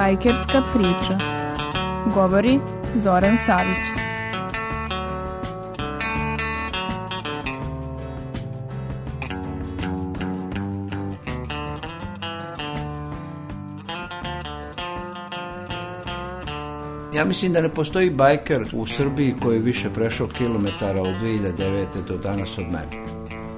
Bajkerska priča. Govori Zoran Savić. Ja mislim da ne postoji bajker u Srbiji koji je više prešao kilometara od 2009. do danas od mene.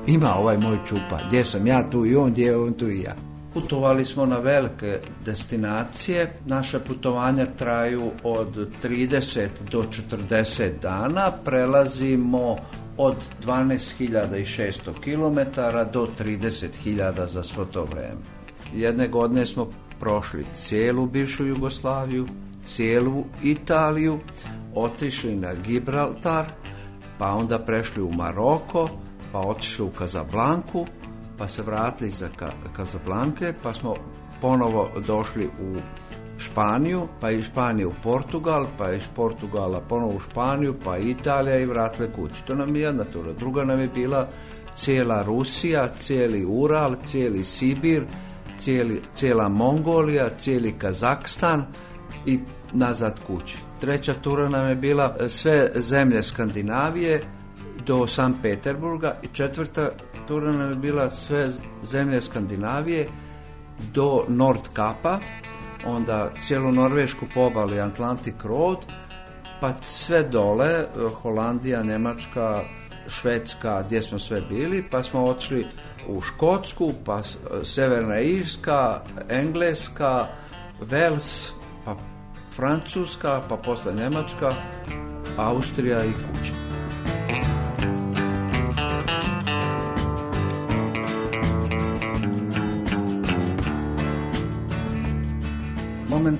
Ima ovaj moj čupa, gdje sam ja tu i on, gdje je on tu i ja. Putovali smo na velike destinacije. Naša putovanja traju od 30 do 40 dana. Prelazimo od 12.600 km do 30.000 za svo to vreme. Jedne godine smo prošli cijelu bivšu Jugoslaviju, cijelu Italiju, otišli na Gibraltar, pa onda prešli u Maroko, pa otišli u Kazablanku, pa se vratili za Kazablanke, pa smo ponovo došli u Španiju, pa iz Španije u Portugal, pa iz Portugala ponovo u Španiju, pa Italija i vratili kući. To nam je jedna tura. Druga nam je bila cijela Rusija, cijeli Ural, cijeli Sibir, cijeli, cijela Mongolija, cijeli Kazakstan i nazad kući. Treća tura nam je bila e, sve zemlje Skandinavije do San Peterburga i četvrta arhitektura nam je bila sve zemlje Skandinavije do Nord onda cijelu Norvešku pobali Atlantic Road, pa sve dole, Holandija, Njemačka, Švedska, gdje smo sve bili, pa smo otišli u Škotsku, pa Severna Irska, Engleska, Vels, pa Francuska, pa posle Njemačka, Austrija i kuća.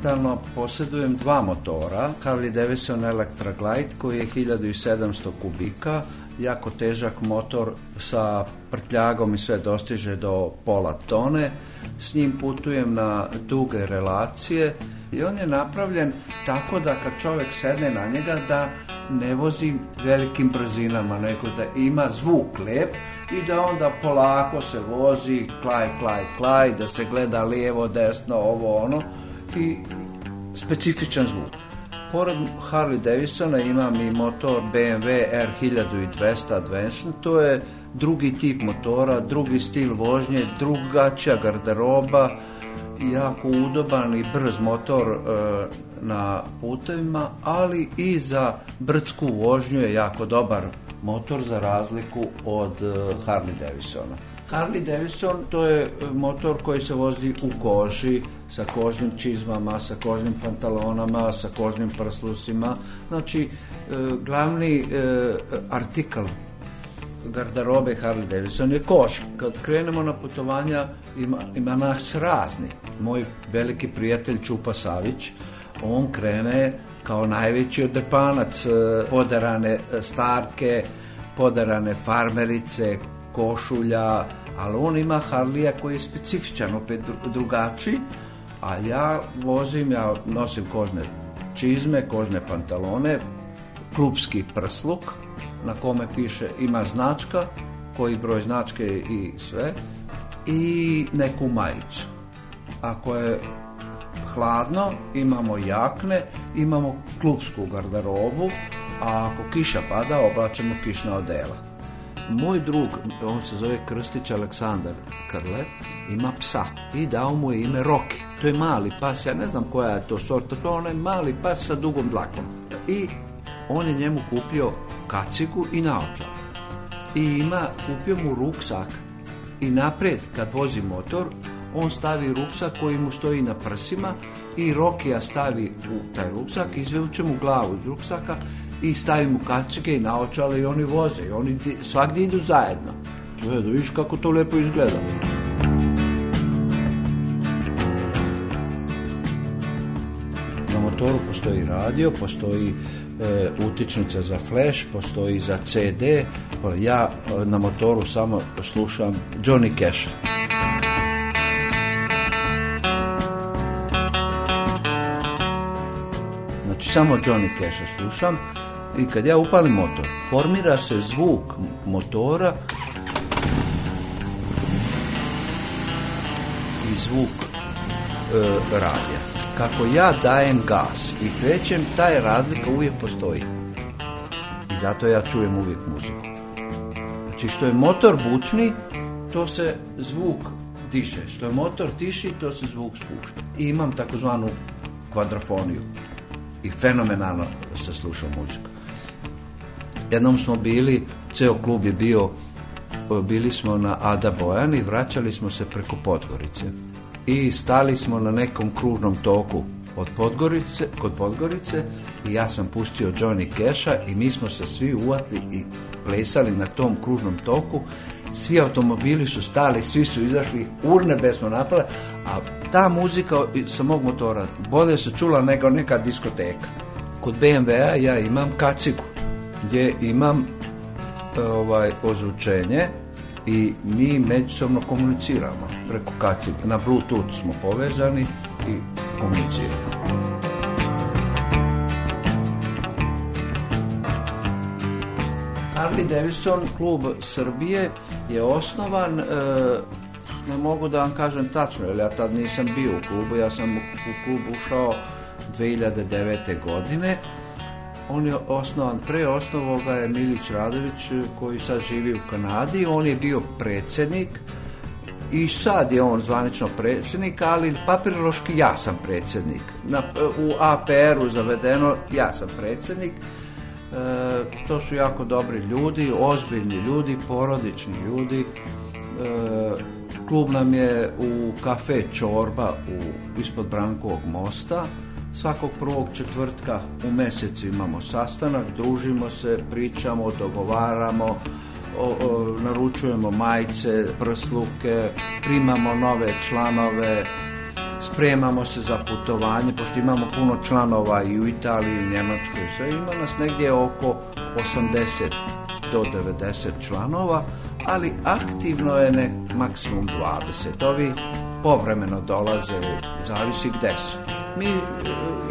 momentalno posjedujem dva motora, Harley Davidson Electra Glide koji je 1700 kubika, jako težak motor sa prtljagom i sve dostiže do pola tone. S njim putujem na duge relacije i on je napravljen tako da kad čovjek sedne na njega da ne vozi velikim brzinama, nego da ima zvuk lep i da onda polako se vozi, klaj, klaj, klaj, da se gleda lijevo, desno, ovo, ono i specifičan zvuk. Pored Harley Davidsona imam i motor BMW R1200 Adventure, to je drugi tip motora, drugi stil vožnje, drugačija garderoba, jako udoban i brz motor e, na putevima, ali i za brdsku vožnju je jako dobar motor za razliku od e, Harley Davisona. Harley Davidson to je e, motor koji se vozi u koži, sa kožnim čizmama, sa kožnim pantalonama, sa kožnim prslusima. Znači, e, glavni e, artikl garderobe Harley Davidson je koš. Kad krenemo na putovanja, ima, ima nas razni. Moj veliki prijatelj Čupa Savić, on krene kao najveći odrpanac e, podarane starke, podarane farmerice, košulja, ali on ima Harlija koji je specifičan, opet drugačiji, a ja vozim, ja nosim kožne čizme, kožne pantalone, klubski prsluk na kome piše ima značka, koji broj značke i sve i neku majicu. Ako je hladno, imamo jakne, imamo klubsku garderobu, a ako kiša pada, oblačimo kišna odela. Moj drug, on se zove Krstić Aleksandar Krle, ima psa i dao mu je ime Roki. To je mali pas, ja ne znam koja je to sorta, to je onaj mali pas sa dugom dlakom. I on je njemu kupio kacigu i naočar. I ima, kupio mu ruksak i naprijed kad vozi motor, on stavi ruksak koji mu stoji na prsima i Rokija stavi u taj ruksak, izvuče mu glavu iz ruksaka i stavimo kacike i naočale i oni voze i oni svakdje idu zajedno. da vidiš kako to lepo izgleda. Na motoru postoji radio, postoji e, utičnica za flash, postoji za CD. Pa ja e, na motoru samo slušam Johnny Cash. Znači samo Johnny Cash slušam i kad ja upalim motor, formira se zvuk motora i zvuk e, radija. Kako ja dajem gas i krećem, taj razlika uvijek postoji. I zato ja čujem uvijek muziku. Znači što je motor bučni, to se zvuk tiše. Što je motor tiši, to se zvuk spušta. I imam takozvanu kvadrafoniju. I fenomenalno se sluša muzika jednom smo bili, ceo klub je bio, bili smo na Ada Bojani, i vraćali smo se preko Podgorice. I stali smo na nekom kružnom toku od Podgorice, kod Podgorice i ja sam pustio Johnny Keša i mi smo se svi uvatli i plesali na tom kružnom toku svi automobili su stali, svi su izašli, urne smo napale, a ta muzika sa mog motora bolje se čula nego neka diskoteka. Kod BMW-a ja imam kacigu gdje imam e, ovaj, ozvučenje i mi međusobno komuniciramo preko kacik. Na Bluetooth smo povezani i komuniciramo. Harley Davidson klub Srbije je osnovan e, ne mogu da vam kažem tačno, jer ja tad nisam bio u klubu, ja sam u klub ušao 2009. godine on je osnovan, pre osnovoga je Milić Radović eh, koji sad živi u Kanadi, on je bio predsjednik i sad je on zvanično predsjednik, ali papirološki ja sam predsjednik. Na, eh, u APR-u zavedeno ja sam predsjednik. Eh, to su jako dobri ljudi, ozbiljni ljudi, porodični ljudi. klub nam je u kafe Čorba u, ispod Brankovog mosta. Svakog prvog četvrtka u mjesecu imamo sastanak, družimo se, pričamo, dogovaramo, naručujemo majice, prsluke, primamo nove članove, spremamo se za putovanje, pošto imamo puno članova i u Italiji, i u Njemačkoj, sve ima nas negdje oko 80 do 90 članova, ali aktivno je ne maksimum 20. Ovi povremeno dolaze, zavisi gde su. Mi e,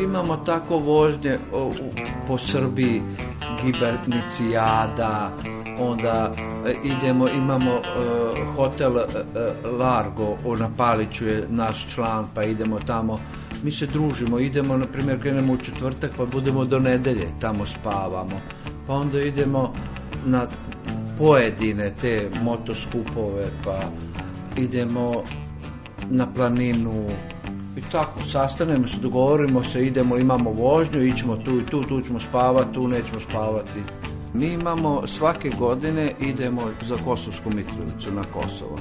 imamo tako vožnje po Srbiji, jada, onda e, idemo, imamo e, hotel Largo, na Paliću je naš član, pa idemo tamo, mi se družimo, idemo, na primjer, krenemo u četvrtak, pa budemo do nedelje, tamo spavamo, pa onda idemo na pojedine te motoskupove, pa idemo na planinu i tako, sastanemo se, dogovorimo se, idemo, imamo vožnju, ićemo tu i tu, tu ćemo spavati, tu nećemo spavati. Mi imamo svake godine idemo za Kosovsku Mitrovicu na Kosovo.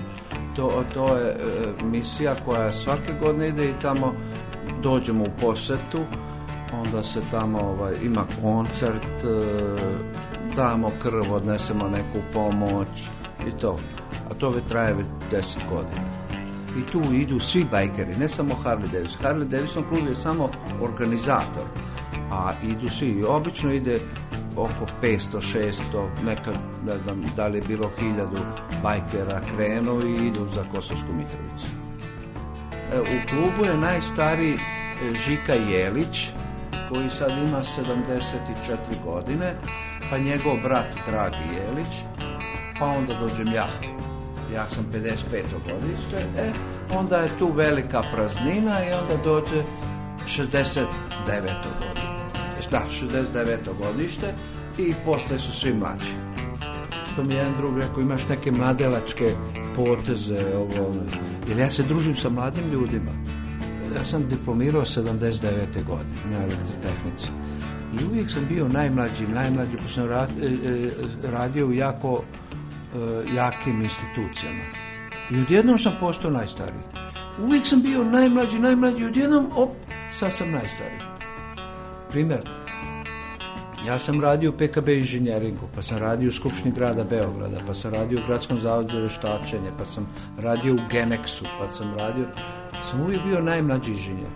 To, to je e, misija koja svake godine ide i tamo dođemo u posetu, onda se tamo ovaj, ima koncert, e, damo krv, odnesemo neku pomoć i to. A to već traje već deset godina i tu idu svi bajkeri, ne samo Harley Davidson. Harley Davidson klub je samo organizator, a idu svi. Obično ide oko 500, 600, nekad ne znam da li je bilo hiljadu bajkera krenu i idu za Kosovsku Mitrovicu. E, u klubu je najstariji e, Žika Jelić, koji sad ima 74 godine, pa njegov brat Dragi Jelić, pa onda dođem ja ja sam 55. godište, e, onda je tu velika praznina i onda dođe 69. godište. Da, 69. godište i posle su svi mlađi. Što mi jedan drug rekao, imaš neke mladelačke poteze, ono. Jer ja se družim sa mladim ljudima. Ja sam diplomirao 79. godine na elektrotehnici. I uvijek sam bio najmlađi, najmlađi, pošto sam e, e, radio jako E, jakim institucijama. I odjednom sam postao najstariji. Uvijek sam bio najmlađi, najmlađi, odjednom, op, sad sam najstariji. Primjer, ja sam radio u PKB inženjeringu, pa sam radio u Skupštini grada Beograda, pa sam radio u Gradskom zavodu za vještačenje, pa sam radio u Genexu, pa sam radio... Sam uvijek bio najmlađi inženjer.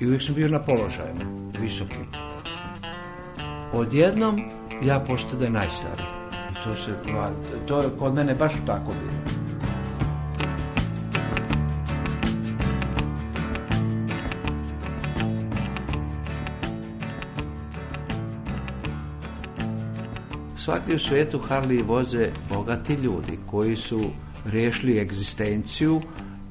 I uvijek sam bio na položajima, visokim. Odjednom, ja postade najstariji to se pa, To je kod mene baš tako bilo. Svakdje u svijetu Harley voze bogati ljudi koji su riješili egzistenciju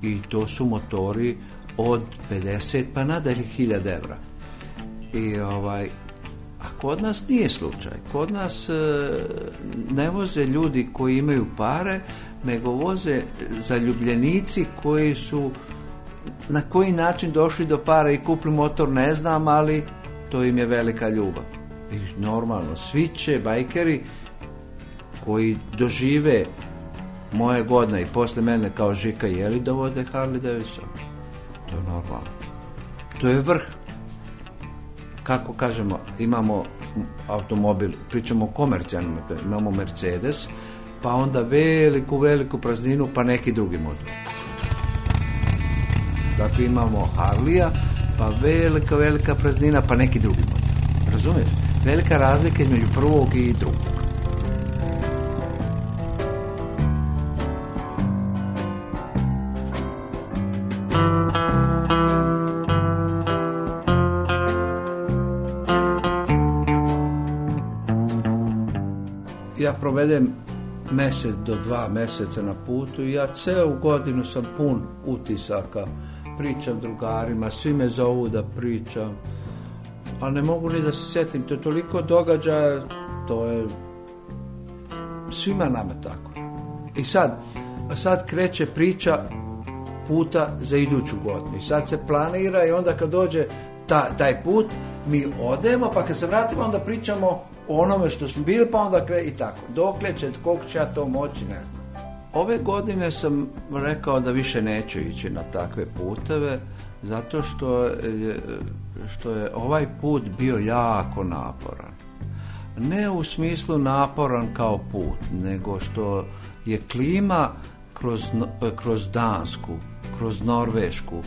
i to su motori od 50 pa nadalje 1000 evra. I ovaj, a kod nas nije slučaj. Kod nas e, ne voze ljudi koji imaju pare, nego voze zaljubljenici koji su na koji način došli do para i kupili motor ne znam, ali to im je velika ljubav. I normalno, svi će bajkeri koji dožive moje godine i posle mene kao Žika Jeli dovode Harley Davidson. To je normalno. To je vrh kako kažemo, imamo automobil, pričamo o komercijalnom, imamo Mercedes, pa onda veliku, veliku prazninu, pa neki drugi model. Dakle, imamo Harlija, pa velika, velika praznina, pa neki drugi model. Razumiješ? Velika razlika između prvog i drugog. provedem mjesec do dva mjeseca na putu i ja celu godinu sam pun utisaka. Pričam drugarima, svi me zovu da pričam, ali ne mogu ni da se sjetim. To je toliko događaja, to je svima nama tako. I sad, sad kreće priča puta za iduću godinu. I sad se planira i onda kad dođe ta, taj put, mi odemo, pa kad se vratimo, onda pričamo o onome što smo bili, pa onda kre i tako. Dokle će, koliko će ja to moći, ne znam. Ove godine sam rekao da više neću ići na takve puteve, zato što je, što je ovaj put bio jako naporan. Ne u smislu naporan kao put, nego što je klima kroz, kroz Dansku, kroz Norvešku,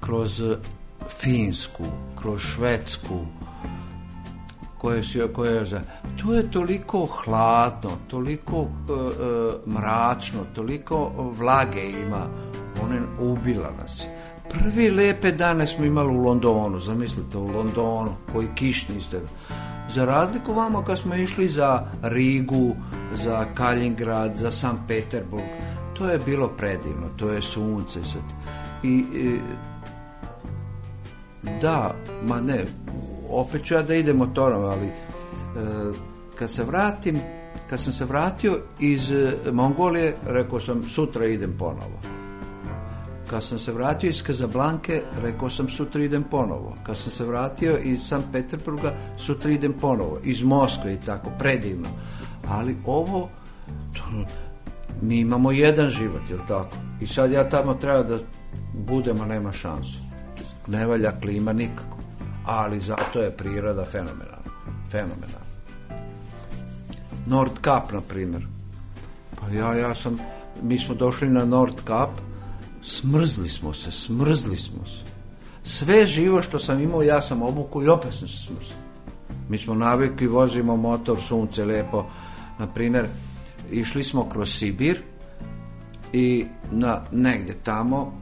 kroz Finsku, kroz Švedsku, koje su koje za to je toliko hladno, toliko e, e, mračno, toliko vlage ima. Ona je ubila nas. Prvi lepe dane smo imali u Londonu, zamislite u Londonu, koji kišni ste. Za razliku vamo kad smo išli za Rigu, za kaljingrad za San Peterburg, to je bilo predivno, to je sunce sad. I e, da, ma ne, opet ću ja da idem motorom, ali e, kad se vratim, kad sam se vratio iz e, Mongolije, rekao sam sutra idem ponovo. Kad sam se vratio iz Kazablanke, rekao sam sutra idem ponovo. Kad sam se vratio iz San Petrpruga, sutra idem ponovo. Iz Moskve i tako, predivno. Ali ovo, to, mi imamo jedan život, je tako? I sad ja tamo treba da budemo, nema šansu ne valja klima nikako. Ali zato je priroda fenomenalna. Fenomenalna. Nord Cup, na primjer. Pa ja, ja sam, mi smo došli na Nord Cup, smrzli smo se, smrzli smo se. Sve živo što sam imao, ja sam obuku i opet sam se Mi smo navikli, vozimo motor, sunce, lepo. Na primjer, išli smo kroz Sibir i na negdje tamo,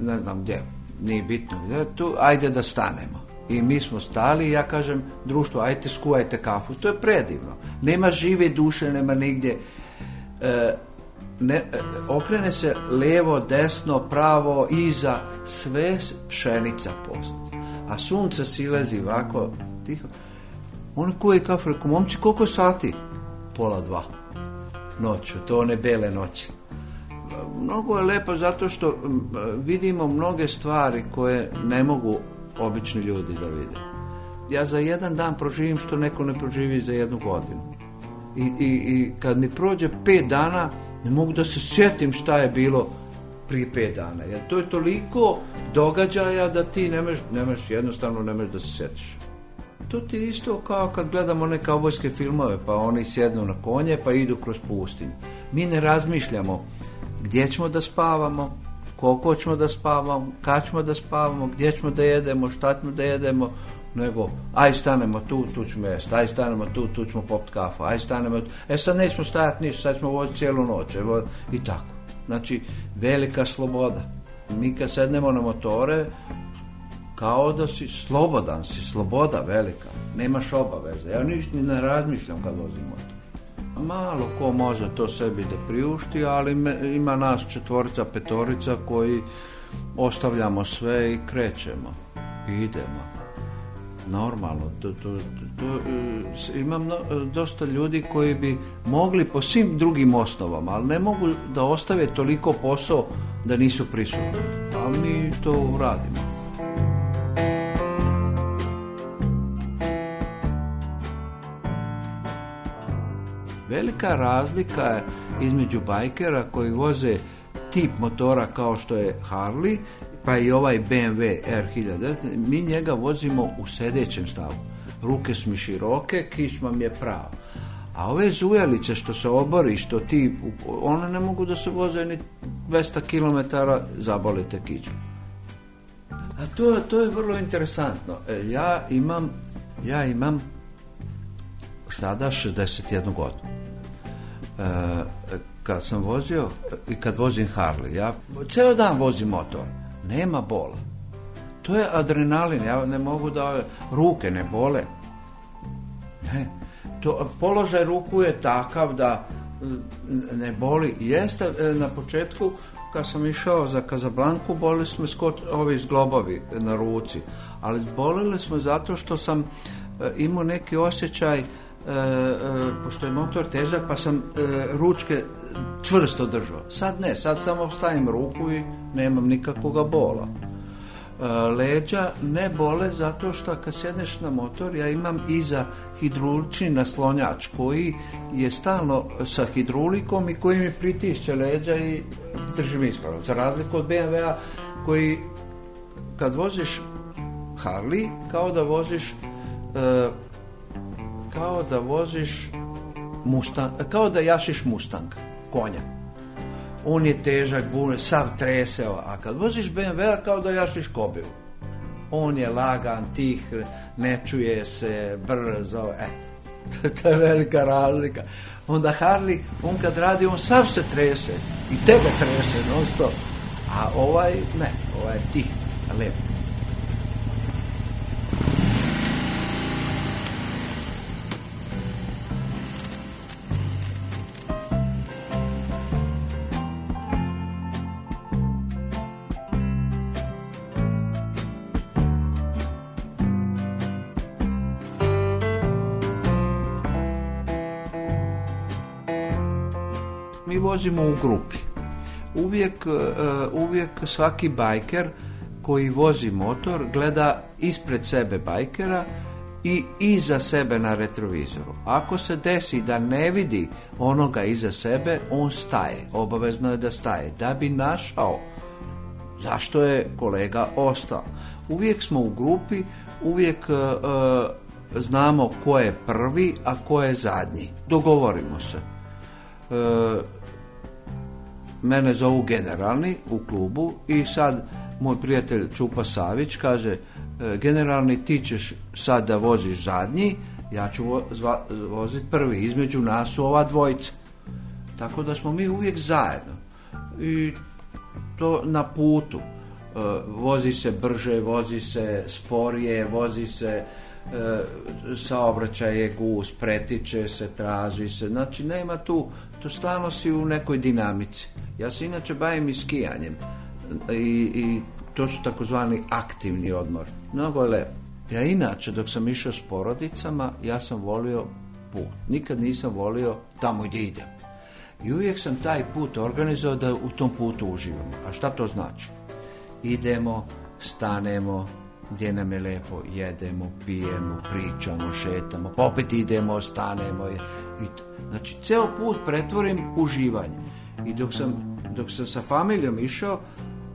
ne znam gdje, nije bitno e, tu, ajde da stanemo. I mi smo stali i ja kažem društvo, ajte skuajte kafu. To je predivno. Nema žive duše, nema nigdje. E, e, okrene se levo, desno, pravo, iza, sve pšenica A sunce silezi ovako, tiho. On kuje kafu, rekao, momči, koliko sati? Pola dva. Noću, to one bele noći mnogo je lepo zato što vidimo mnoge stvari koje ne mogu obični ljudi da vide. Ja za jedan dan proživim što neko ne proživi za jednu godinu. I, i, i kad mi prođe pet dana, ne mogu da se sjetim šta je bilo prije pet dana. Jer to je toliko događaja da ti nemaš, nemaš jednostavno nemaš da se sjetiš. To ti je isto kao kad gledamo one kaubojske filmove, pa oni sjednu na konje pa idu kroz pustinju. Mi ne razmišljamo gdje ćemo da spavamo, koliko ćemo da spavamo, kad ćemo da spavamo, gdje ćemo da jedemo, šta ćemo da jedemo, nego aj stanemo tu, tu ćemo aj stanemo tu, tu ćemo popiti kafu, aj stanemo tu, e sad nećemo stajati ništa, sad ćemo voziti cijelu noć, evo, i tako. Znači, velika sloboda. Mi kad sednemo na motore, kao da si slobodan, si sloboda velika, nemaš obaveze. Ja ništa ni ne razmišljam kad vozim motor. Malo ko može to sebi da priušti, ali ima nas četvorica, petorica koji ostavljamo sve i krećemo idemo. Normalno, to, to, e, imam dosta ljudi koji bi mogli po svim drugim osnovama, ali ne mogu da ostave toliko posao da nisu prisutni. Ali mi to radimo. Velika razlika između bajkera koji voze tip motora kao što je Harley, pa i ovaj BMW R1000, mi njega vozimo u sedećem stavu. Ruke su mi široke, kičma mi je pravo. A ove zujalice što se obori, što ti, one ne mogu da se voze ni 200 km zabolite kičmu. A to, to je vrlo interesantno. E, ja imam, ja imam sada 61 godinu. Eh, kad sam vozio i kad vozim Harley, ja ceo dan vozim motor, nema bola. To je adrenalin, ja ne mogu da ruke ne bole. Ne, to, položaj ruku je takav da mm, ne boli. Jeste eh, na početku kad sam išao za Kazablanku boli smo skot, ovi zglobovi na ruci, ali bolili smo zato što sam eh, imao neki osjećaj E, e, pošto je motor težak, pa sam e, ručke čvrsto držao. Sad ne, sad samo stavim ruku i nemam nikakvoga bola. Leđa ne bole zato što kad sjedneš na motor, ja imam iza hidrulični naslonjač koji je stalno sa hidrulikom i koji mi pritišće leđa i držim ispravno. Za razliku od BMW-a koji kad voziš Harley, kao da voziš kao da voziš mustang, kao da jašiš mustang, konja. On je težak, bun, sav treseo, a kad voziš bmw kao da jašiš kobilu. On je lagan, tih, ne čuje se, brzo, eto. to je velika razlika. Onda Harley, on kad radi, on sav se trese. I tebe trese non stop. A ovaj, ne, ovaj je tih, lepo u grupi. Uvijek, e, uvijek svaki bajker koji vozi motor gleda ispred sebe bajkera i iza sebe na retrovizoru. Ako se desi da ne vidi onoga iza sebe, on staje. Obavezno je da staje. Da bi našao zašto je kolega ostao. Uvijek smo u grupi, uvijek e, e, znamo ko je prvi, a ko je zadnji. Dogovorimo se mene zovu generalni u klubu i sad moj prijatelj Čupa Savić kaže e, generalni ti ćeš sad da voziš zadnji, ja ću voziti prvi, između nas su ova dvojica. Tako da smo mi uvijek zajedno. I to na putu. E, vozi se brže, vozi se sporije, vozi se e, saobraćaj je gus, pretiče se, traži se. Znači, nema tu to stalno si u nekoj dinamici. Ja se inače bavim i skijanjem i, i to su takozvani aktivni odmor. Mnogo je lepo. Ja inače, dok sam išao s porodicama, ja sam volio put. Nikad nisam volio tamo gdje idem. I uvijek sam taj put organizao da u tom putu uživamo. A šta to znači? Idemo, stanemo, gdje nam je lepo, jedemo, pijemo, pričamo, šetamo, pa opet idemo, stanemo I, znači, ceo put pretvorim uživanje. I dok sam, dok sam sa familijom išao,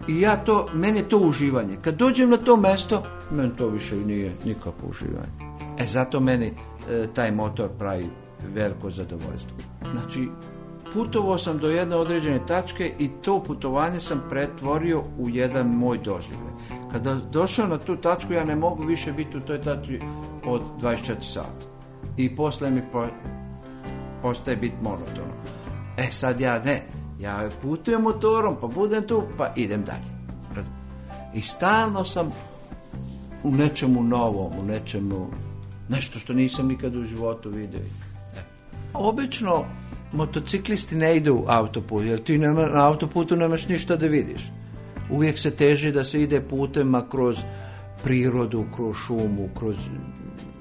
i ja to, meni je to uživanje. Kad dođem na to mesto, meni to više i nije nikakvo uživanje. E zato meni e, taj motor pravi veliko zadovoljstvo. Znači, putovao sam do jedne određene tačke i to putovanje sam pretvorio u jedan moj doživljaj. Kada došao na tu tačku, ja ne mogu više biti u toj tački od 24 sata. I posle mi postaje biti monotono. E sad ja ne, ja putujem motorom, pa budem tu, pa idem dalje. I stalno sam u nečemu novom, u nečemu, nešto što nisam nikad u životu vidio. E. Obično motociklisti ne idu autoput, jer ti nema, na autoputu nemaš ništa da vidiš. Uvijek se teži da se ide putema kroz prirodu, kroz šumu, kroz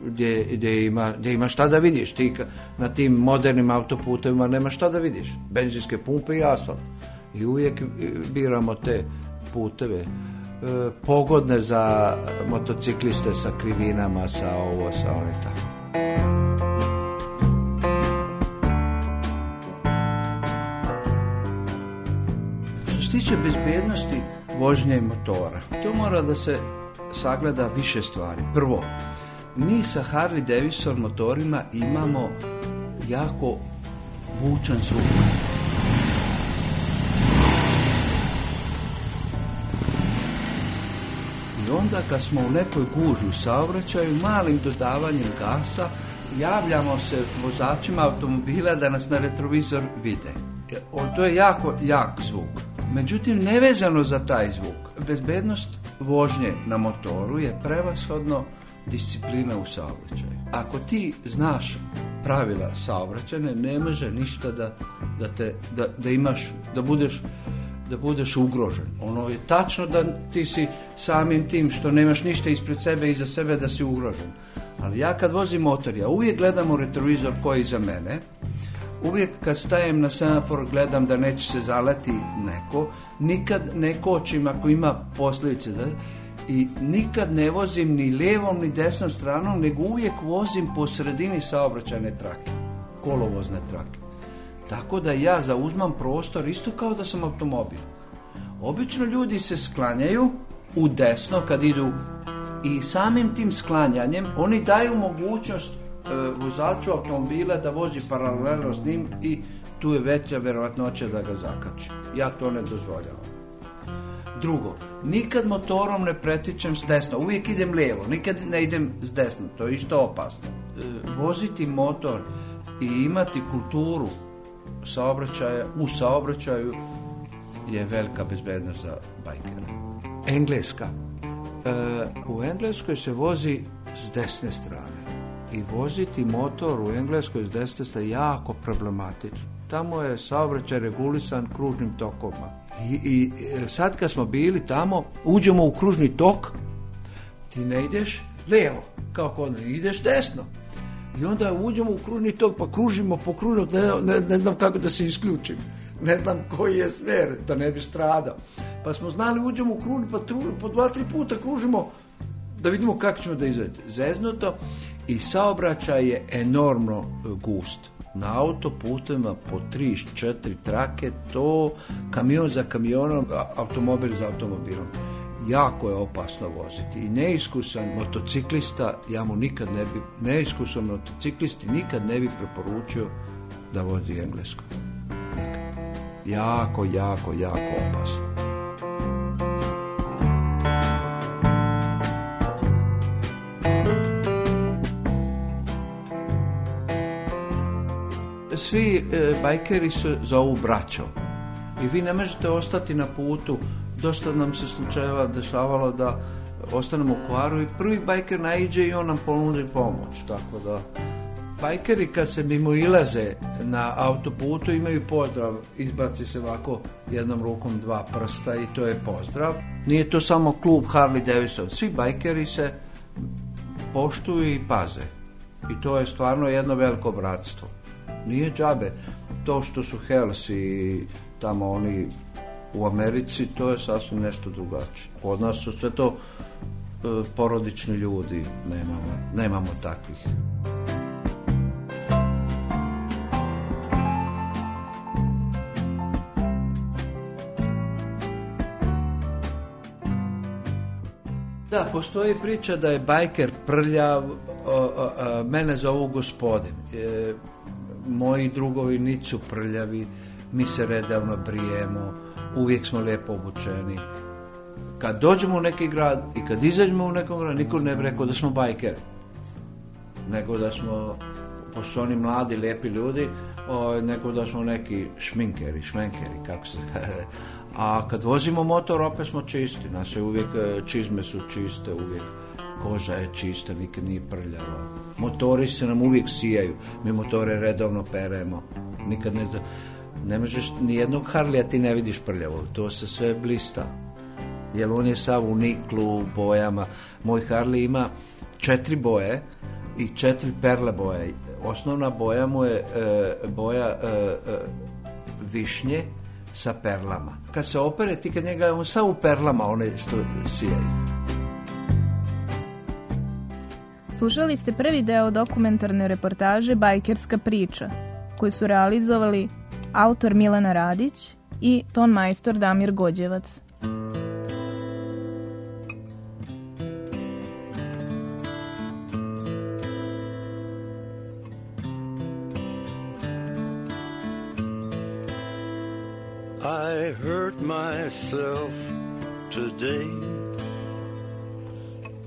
gdje, gdje, ima, gdje ima šta da vidiš. Ti na tim modernim autoputovima nema šta da vidiš. Benzinske pumpe i asfalt. I uvijek biramo te puteve e, pogodne za motocikliste sa krivinama, sa ovo, sa ono tako. tiče bezbednosti vožnje i motora, to mora da se sagleda više stvari. Prvo, mi sa Harley Davidson motorima imamo jako vučan zvuk. I onda kad smo u nekoj gužvi u saobraćaju, malim dodavanjem gasa, javljamo se vozačima automobila da nas na retrovizor vide. E, to je jako jak zvuk. Međutim, nevezano za taj zvuk, bezbednost vožnje na motoru je prevashodno disciplina u saobraćaju. Ako ti znaš pravila saobraćane, ne može ništa da, da, te, da, da imaš, da budeš da budeš ugrožen. Ono je tačno da ti si samim tim što nemaš ništa ispred sebe i za sebe da si ugrožen. Ali ja kad vozim motor, ja uvijek gledam u retrovizor koji je iza mene Uvijek kad stajem na semafor gledam da neće se zalati neko, nikad ne kočim ako ima posljedice. Da? I nikad ne vozim ni lijevom ni desnom stranom, nego uvijek vozim po sredini saobraćajne trake, kolovozne trake. Tako da ja zauzmam prostor isto kao da sam automobil. Obično ljudi se sklanjaju u desno kad idu i samim tim sklanjanjem oni daju mogućnost E, vozaču automobila da vozi paralelno s njim i tu je veća vjerojatnoća da ga zakači. Ja to ne dozvoljavam. Drugo, nikad motorom ne pretičem s desno, uvijek idem lijevo, nikad ne idem s desno, to je isto opasno. E, voziti motor i imati kulturu saobraćaja, u saobraćaju je velika bezbednost za bajkera. Engleska. E, u Engleskoj se vozi s desne strane i voziti motor u Engleskoj iz desetesta je jako problematično. Tamo je saobraćaj regulisan kružnim tokom. I, I e, sad kad smo bili tamo, uđemo u kružni tok, ti ne ideš lijevo, kao kod ideš desno. I onda uđemo u kružni tok, pa kružimo po kružnom, ne, znam kako da se isključim ne znam koji je smjer, da ne bi stradao. Pa smo znali, uđemo u krug, pa po dva, tri puta kružimo da vidimo kako ćemo da izvedemo. Zeznuto i saobraćaj je enormno e, gust. Na autoputima po 3-4 trake, to kamion za kamionom, automobil za automobilom. Jako je opasno voziti i neiskusan motociklista, ja mu nikad ne bi, neiskusan motociklisti nikad ne bi preporučio da vozi Englesko Jako, jako, jako opasno. svi e, bajkeri se zovu braćo i vi ne možete ostati na putu. Dosta nam se slučajeva dešavalo da ostanemo u kvaru i prvi bajker naiđe i on nam ponudi pomoć. Tako da, bajkeri kad se mimo ilaze na autoputu imaju pozdrav, izbaci se ovako jednom rukom dva prsta i to je pozdrav. Nije to samo klub Harley Davidson, svi bajkeri se poštuju i paze. I to je stvarno jedno veliko bratstvo. Nije džabe. To što su Helsi i tamo oni u Americi, to je sasvim nešto drugačije. Kod nas su sve to e, porodični ljudi, nemamo, nemamo takvih. Da, postoji priča da je bajker prljav, o, o, o, mene zovu gospodin. E, moji drugovi nit su prljavi, mi se redavno brijemo, uvijek smo lijepo obučeni. Kad dođemo u neki grad i kad izađemo u nekom grad, niko ne bi rekao da smo bajkeri, nego da smo, pošto oni mladi, lijepi ljudi, o, ovaj, nego da smo neki šminkeri, šmenkeri, kako se A kad vozimo motor, opet smo čisti, nas uvijek, e, čizme su čiste, uvijek koža je čista, nikad nije prljava. Motori se nam uvijek sijaju, mi motore redovno peremo, nikad ne... Ne možeš ni jednog Harlija ti ne vidiš prljavo, to se sve blista. Jer on je sav u niklu, u bojama. Moj Harli ima četiri boje i četiri perle boje. Osnovna boja mu je e, boja e, e, višnje sa perlama. Kad se opere, ti kad njega on sav u perlama, one što sijaju. Slušali ste prvi deo dokumentarne reportaže Bajkerska priča, koju su realizovali autor Milana Radić i ton majstor Damir Gođevac. I hurt myself today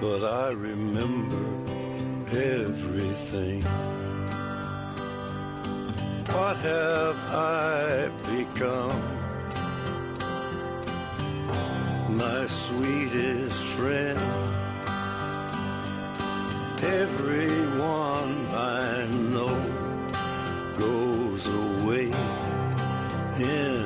but I remember everything. What have I become? My sweetest friend, everyone I know goes away in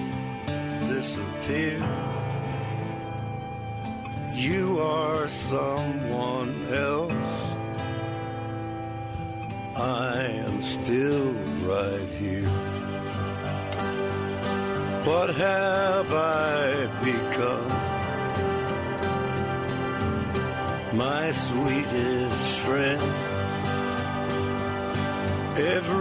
disappear. You are someone else. I am still right here. What have I become? My sweetest friend. Every